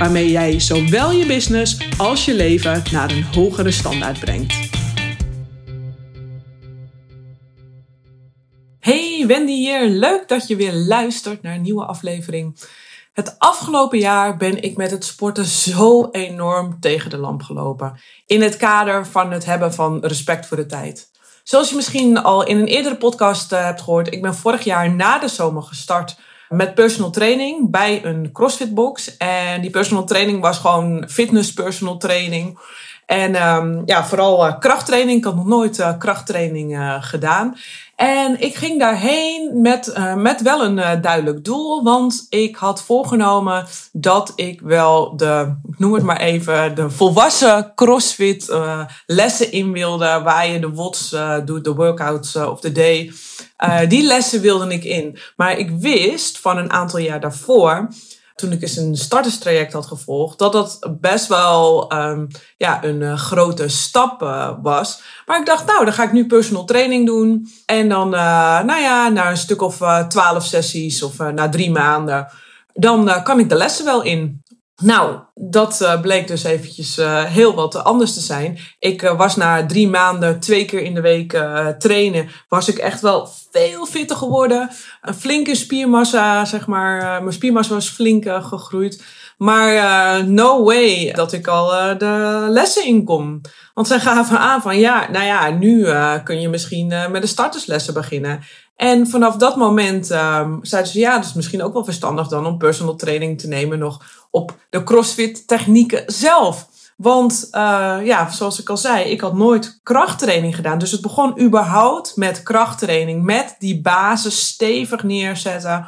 waarmee jij zowel je business als je leven naar een hogere standaard brengt. Hey, Wendy hier. Leuk dat je weer luistert naar een nieuwe aflevering. Het afgelopen jaar ben ik met het sporten zo enorm tegen de lamp gelopen. In het kader van het hebben van respect voor de tijd. Zoals je misschien al in een eerdere podcast eh, hebt gehoord, ik ben vorig jaar na de zomer gestart met personal training bij een CrossFit box. En die personal training was gewoon fitness personal training. En um, ja, vooral uh, krachttraining. Ik had nog nooit uh, krachttraining uh, gedaan. En ik ging daarheen met, met wel een duidelijk doel. Want ik had voorgenomen dat ik wel de, noem het maar even, de volwassen crossfit lessen in wilde. Waar je de WODs doet, de workouts of the day. Die lessen wilde ik in. Maar ik wist van een aantal jaar daarvoor toen ik eens een starterstraject had gevolgd, dat dat best wel um, ja, een uh, grote stap uh, was. Maar ik dacht, nou, dan ga ik nu personal training doen. En dan, nou ja, na een stuk of twaalf sessies of na drie maanden, dan kan ik de lessen wel in. Nou, dat uh, bleek dus eventjes uh, heel wat anders te zijn. Ik uh, was na drie maanden twee keer in de week trainen, was ik echt wel veel fitter geworden. Een flinke spiermassa, zeg maar. mijn spiermassa was flink gegroeid. Maar no way dat ik al de lessen in kom. Want zij gaven aan van ja, nou ja, nu kun je misschien met de starterslessen beginnen. En vanaf dat moment um, zeiden ze ja, dat is misschien ook wel verstandig dan om personal training te nemen nog op de CrossFit technieken zelf. Want uh, ja, zoals ik al zei, ik had nooit krachttraining gedaan. Dus het begon überhaupt met krachttraining, met die basis stevig neerzetten.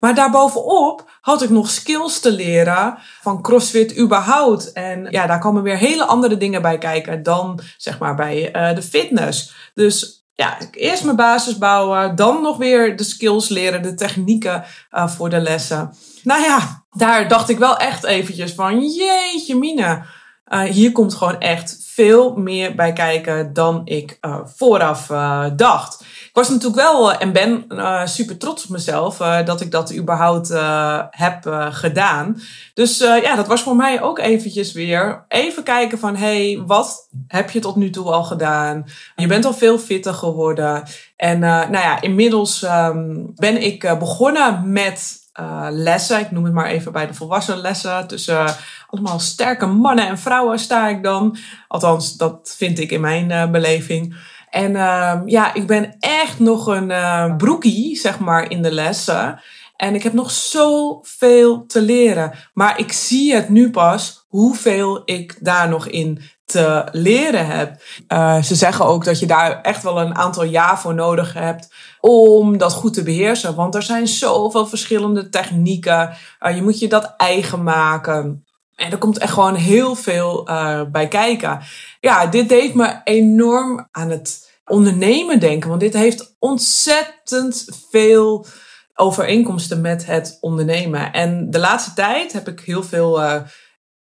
Maar daarbovenop had ik nog skills te leren van CrossFit überhaupt. En ja, daar komen weer hele andere dingen bij kijken dan zeg maar bij uh, de fitness. Dus ja, eerst mijn basis bouwen, dan nog weer de skills leren, de technieken uh, voor de lessen. Nou ja, daar dacht ik wel echt eventjes van, jeetje mine, uh, hier komt gewoon echt veel meer bij kijken dan ik uh, vooraf dacht. Ik was natuurlijk wel en ben super trots op mezelf dat ik dat überhaupt heb gedaan. Dus ja, dat was voor mij ook eventjes weer even kijken van, hey, wat heb je tot nu toe al gedaan? Je bent al veel fitter geworden. En nou ja, inmiddels um, ben ik begonnen met uh, lessen. Ik noem het maar even bij de volwassen lessen. Tussen uh, allemaal sterke mannen en vrouwen sta ik dan. Althans, dat vind ik in mijn uh, beleving. En ja, ik ben echt nog een broekie, zeg maar, in de lessen. En ik heb nog zoveel te leren. Maar ik zie het nu pas hoeveel ik daar nog in te leren heb. Uh, ze zeggen ook dat je daar echt wel een aantal jaar voor nodig hebt om dat goed te beheersen. Want er zijn zoveel verschillende technieken. Uh, je moet je dat eigen maken. En er komt echt gewoon heel veel uh, bij kijken. Ja, dit deed me enorm aan het ondernemen denken. Want dit heeft ontzettend veel overeenkomsten met het ondernemen. En de laatste tijd heb ik heel veel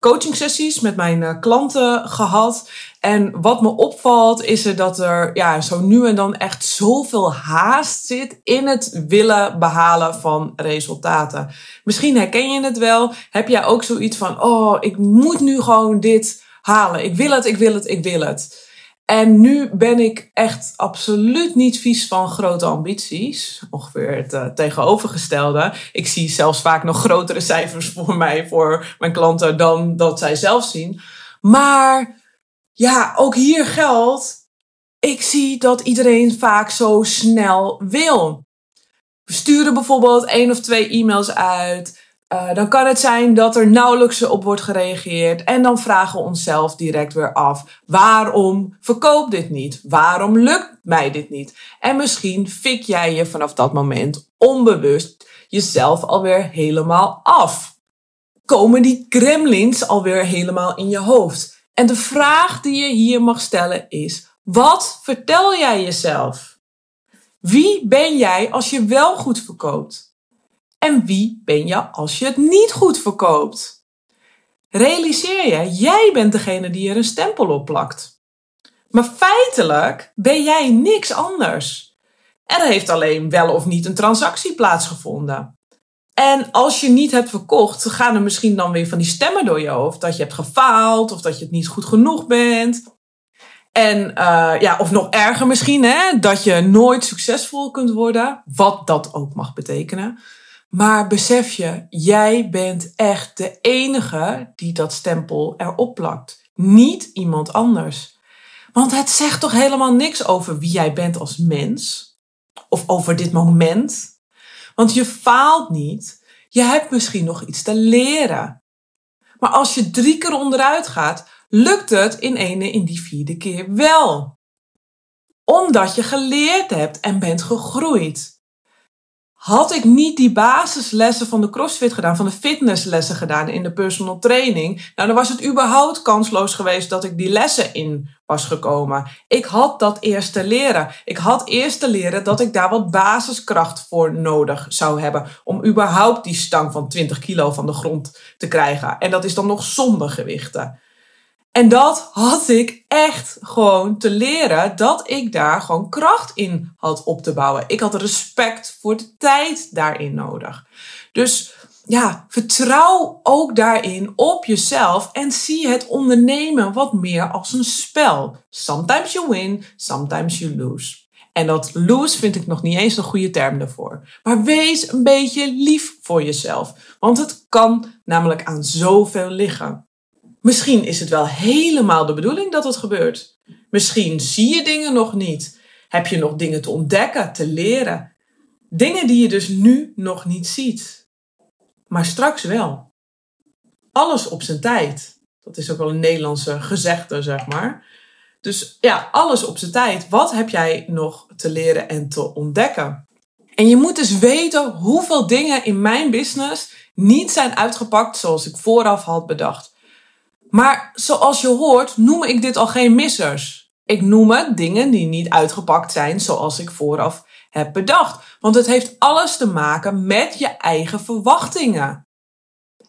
coaching sessies met mijn uh, klanten gehad. En wat me opvalt is er dat er ja, zo nu en dan echt zoveel haast zit in het willen behalen van resultaten. Misschien herken je het wel. Heb jij ook zoiets van, oh, ik moet nu gewoon dit halen. Ik wil het, ik wil het, ik wil het. En nu ben ik echt absoluut niet vies van grote ambities. Ongeveer het uh, tegenovergestelde. Ik zie zelfs vaak nog grotere cijfers voor mij, voor mijn klanten, dan dat zij zelf zien. Maar ja, ook hier geldt. Ik zie dat iedereen vaak zo snel wil. We sturen bijvoorbeeld één of twee e-mails uit. Uh, dan kan het zijn dat er nauwelijks op wordt gereageerd. En dan vragen we onszelf direct weer af: waarom verkoopt dit niet? Waarom lukt mij dit niet? En misschien fik jij je vanaf dat moment onbewust jezelf alweer helemaal af. komen die gremlins alweer helemaal in je hoofd. En de vraag die je hier mag stellen is: wat vertel jij jezelf? Wie ben jij als je wel goed verkoopt? En wie ben je als je het niet goed verkoopt? Realiseer je, jij bent degene die er een stempel op plakt. Maar feitelijk ben jij niks anders. Er heeft alleen wel of niet een transactie plaatsgevonden. En als je niet hebt verkocht, gaan er misschien dan weer van die stemmen door je hoofd. Dat je hebt gefaald of dat je het niet goed genoeg bent. En uh, ja, of nog erger misschien, hè, dat je nooit succesvol kunt worden. Wat dat ook mag betekenen. Maar besef je, jij bent echt de enige die dat stempel erop plakt. Niet iemand anders. Want het zegt toch helemaal niks over wie jij bent als mens? Of over dit moment? Want je faalt niet. Je hebt misschien nog iets te leren. Maar als je drie keer onderuit gaat, lukt het in ene in die vierde keer wel. Omdat je geleerd hebt en bent gegroeid. Had ik niet die basislessen van de CrossFit gedaan, van de fitnesslessen gedaan in de personal training, nou dan was het überhaupt kansloos geweest dat ik die lessen in was gekomen. Ik had dat eerst te leren. Ik had eerst te leren dat ik daar wat basiskracht voor nodig zou hebben om überhaupt die stang van 20 kilo van de grond te krijgen. En dat is dan nog zonder gewichten. En dat had ik echt gewoon te leren dat ik daar gewoon kracht in had op te bouwen. Ik had respect voor de tijd daarin nodig. Dus ja, vertrouw ook daarin op jezelf en zie het ondernemen wat meer als een spel. Sometimes you win, sometimes you lose. En dat lose vind ik nog niet eens een goede term daarvoor. Maar wees een beetje lief voor jezelf. Want het kan namelijk aan zoveel liggen. Misschien is het wel helemaal de bedoeling dat het gebeurt. Misschien zie je dingen nog niet. Heb je nog dingen te ontdekken, te leren. Dingen die je dus nu nog niet ziet. Maar straks wel. Alles op zijn tijd. Dat is ook wel een Nederlandse gezegde, zeg maar. Dus ja, alles op zijn tijd. Wat heb jij nog te leren en te ontdekken? En je moet dus weten hoeveel dingen in mijn business niet zijn uitgepakt zoals ik vooraf had bedacht. Maar zoals je hoort, noem ik dit al geen missers. Ik noem het dingen die niet uitgepakt zijn zoals ik vooraf heb bedacht. Want het heeft alles te maken met je eigen verwachtingen.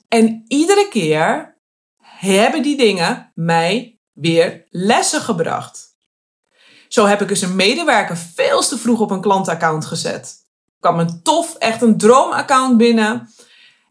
En iedere keer hebben die dingen mij weer lessen gebracht. Zo heb ik eens een medewerker veel te vroeg op een klantaccount gezet. Er kwam een tof, echt een droomaccount binnen.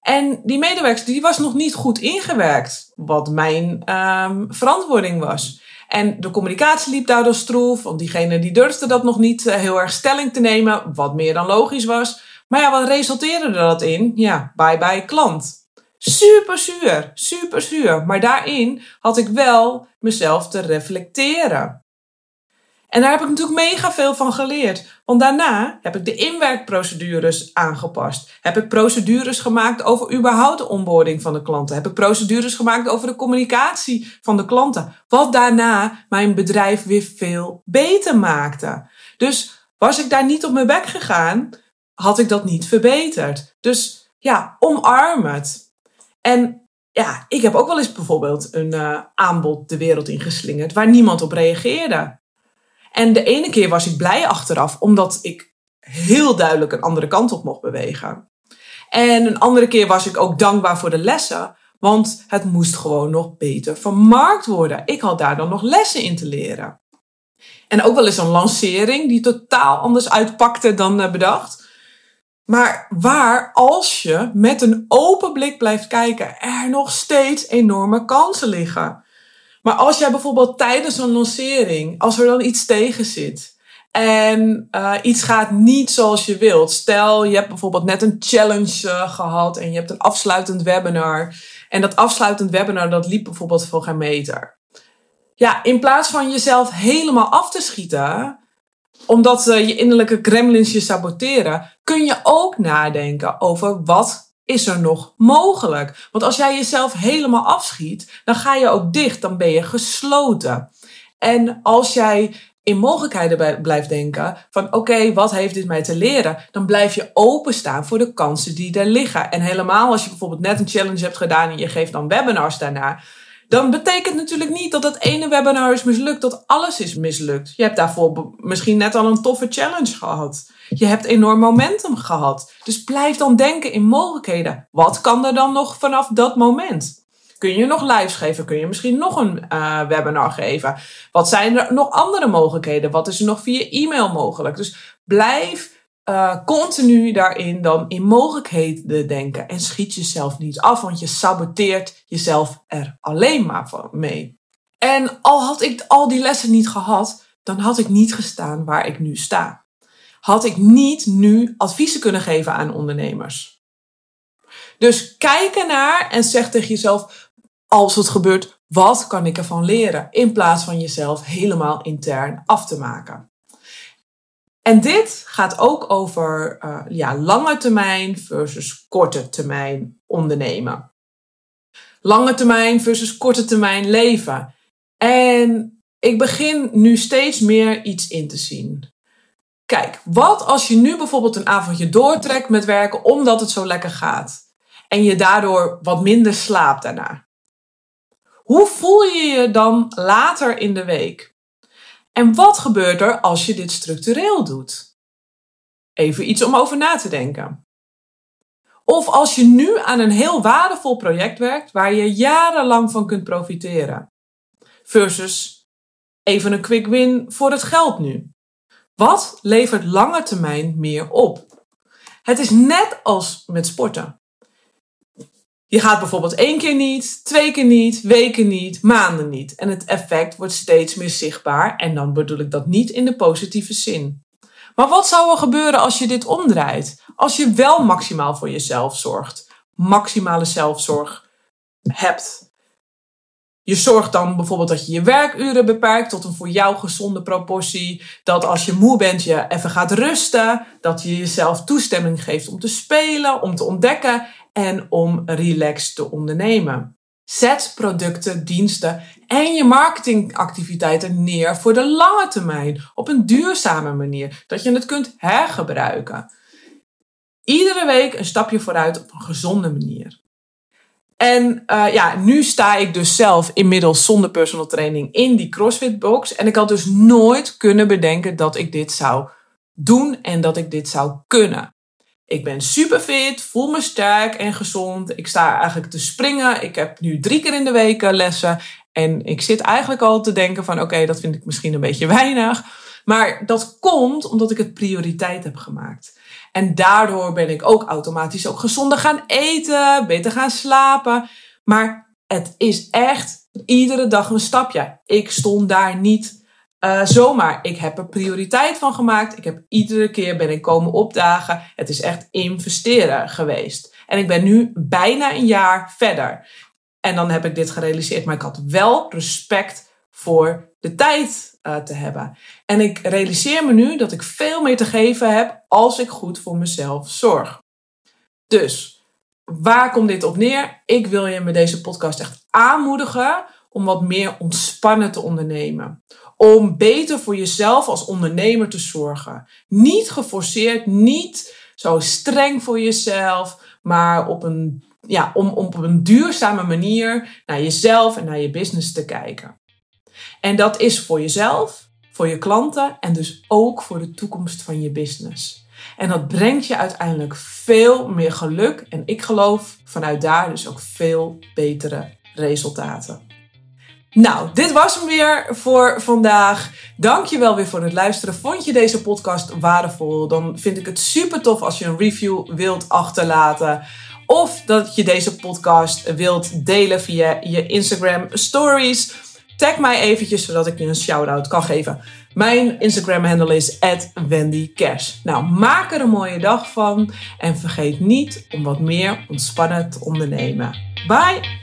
En die medewerker die was nog niet goed ingewerkt, wat mijn um, verantwoording was. En de communicatie liep daardoor stroef, want diegene die durfde dat nog niet uh, heel erg stelling te nemen, wat meer dan logisch was. Maar ja, wat resulteerde dat in? Ja, bye bye klant. Super zuur, super zuur. Maar daarin had ik wel mezelf te reflecteren. En daar heb ik natuurlijk mega veel van geleerd. Want daarna heb ik de inwerkprocedures aangepast. Heb ik procedures gemaakt over überhaupt de onboarding van de klanten. Heb ik procedures gemaakt over de communicatie van de klanten. Wat daarna mijn bedrijf weer veel beter maakte. Dus was ik daar niet op mijn bek gegaan, had ik dat niet verbeterd. Dus ja, omarm het. En ja, ik heb ook wel eens bijvoorbeeld een uh, aanbod de wereld ingeslingerd waar niemand op reageerde. En de ene keer was ik blij achteraf, omdat ik heel duidelijk een andere kant op mocht bewegen. En een andere keer was ik ook dankbaar voor de lessen, want het moest gewoon nog beter vermarkt worden. Ik had daar dan nog lessen in te leren. En ook wel eens een lancering die totaal anders uitpakte dan eh, bedacht. Maar waar, als je met een open blik blijft kijken, er nog steeds enorme kansen liggen. Maar als jij bijvoorbeeld tijdens een lancering, als er dan iets tegen zit en uh, iets gaat niet zoals je wilt. Stel, je hebt bijvoorbeeld net een challenge uh, gehad en je hebt een afsluitend webinar. En dat afsluitend webinar, dat liep bijvoorbeeld voor geen meter. Ja, in plaats van jezelf helemaal af te schieten, omdat uh, je innerlijke gremlins je saboteren, kun je ook nadenken over wat is er nog mogelijk? Want als jij jezelf helemaal afschiet, dan ga je ook dicht, dan ben je gesloten. En als jij in mogelijkheden blijft denken van oké, wat heeft dit mij te leren? Dan blijf je openstaan voor de kansen die er liggen. En helemaal als je bijvoorbeeld net een challenge hebt gedaan en je geeft dan webinars daarna. Dan betekent natuurlijk niet dat dat ene webinar is mislukt, dat alles is mislukt. Je hebt daarvoor misschien net al een toffe challenge gehad. Je hebt enorm momentum gehad. Dus blijf dan denken in mogelijkheden. Wat kan er dan nog vanaf dat moment? Kun je nog lives geven? Kun je misschien nog een uh, webinar geven? Wat zijn er nog andere mogelijkheden? Wat is er nog via e-mail mogelijk? Dus blijf uh, continu daarin dan in mogelijkheden denken. En schiet jezelf niet af, want je saboteert jezelf er alleen maar van mee. En al had ik al die lessen niet gehad, dan had ik niet gestaan waar ik nu sta. Had ik niet nu adviezen kunnen geven aan ondernemers. Dus kijk ernaar en zeg tegen jezelf: als het gebeurt, wat kan ik ervan leren? In plaats van jezelf helemaal intern af te maken. En dit gaat ook over uh, ja, lange termijn versus korte termijn ondernemen. Lange termijn versus korte termijn leven. En ik begin nu steeds meer iets in te zien. Kijk, wat als je nu bijvoorbeeld een avondje doortrekt met werken omdat het zo lekker gaat? En je daardoor wat minder slaapt daarna. Hoe voel je je dan later in de week? En wat gebeurt er als je dit structureel doet? Even iets om over na te denken. Of als je nu aan een heel waardevol project werkt waar je jarenlang van kunt profiteren. Versus even een quick win voor het geld nu. Wat levert lange termijn meer op? Het is net als met sporten. Je gaat bijvoorbeeld één keer niet, twee keer niet, weken niet, maanden niet. En het effect wordt steeds meer zichtbaar. En dan bedoel ik dat niet in de positieve zin. Maar wat zou er gebeuren als je dit omdraait? Als je wel maximaal voor jezelf zorgt, maximale zelfzorg hebt. Je zorgt dan bijvoorbeeld dat je je werkuren beperkt tot een voor jou gezonde proportie. Dat als je moe bent, je even gaat rusten. Dat je jezelf toestemming geeft om te spelen, om te ontdekken en om relaxed te ondernemen. Zet producten, diensten en je marketingactiviteiten neer voor de lange termijn op een duurzame manier, dat je het kunt hergebruiken. Iedere week een stapje vooruit op een gezonde manier. En uh, ja, nu sta ik dus zelf inmiddels zonder personal training in die CrossFit box. En ik had dus nooit kunnen bedenken dat ik dit zou doen en dat ik dit zou kunnen. Ik ben super fit, voel me sterk en gezond. Ik sta eigenlijk te springen. Ik heb nu drie keer in de week eh, lessen. En ik zit eigenlijk al te denken van oké, dat vind ik misschien een beetje weinig. Maar dat komt omdat ik het prioriteit heb gemaakt. En daardoor ben ik ook automatisch ook gezonder gaan eten, beter gaan slapen. Maar het is echt iedere dag een stapje. Ik stond daar niet uh, zomaar, ik heb er prioriteit van gemaakt. Ik heb iedere keer ben ik komen opdagen. Het is echt investeren geweest. En ik ben nu bijna een jaar verder. En dan heb ik dit gerealiseerd. Maar ik had wel respect voor de tijd uh, te hebben. En ik realiseer me nu dat ik veel meer te geven heb als ik goed voor mezelf zorg. Dus, waar komt dit op neer? Ik wil je met deze podcast echt aanmoedigen om wat meer ontspannen te ondernemen om beter voor jezelf als ondernemer te zorgen. Niet geforceerd, niet zo streng voor jezelf, maar op een, ja, om, om op een duurzame manier naar jezelf en naar je business te kijken. En dat is voor jezelf, voor je klanten en dus ook voor de toekomst van je business. En dat brengt je uiteindelijk veel meer geluk en ik geloof vanuit daar dus ook veel betere resultaten. Nou, dit was hem weer voor vandaag. Dank je wel weer voor het luisteren. Vond je deze podcast waardevol? Dan vind ik het super tof als je een review wilt achterlaten. Of dat je deze podcast wilt delen via je Instagram stories. Tag mij eventjes zodat ik je een shout-out kan geven. Mijn Instagram handle is @wendycash. Nou, maak er een mooie dag van en vergeet niet om wat meer ontspannen te ondernemen. Bye!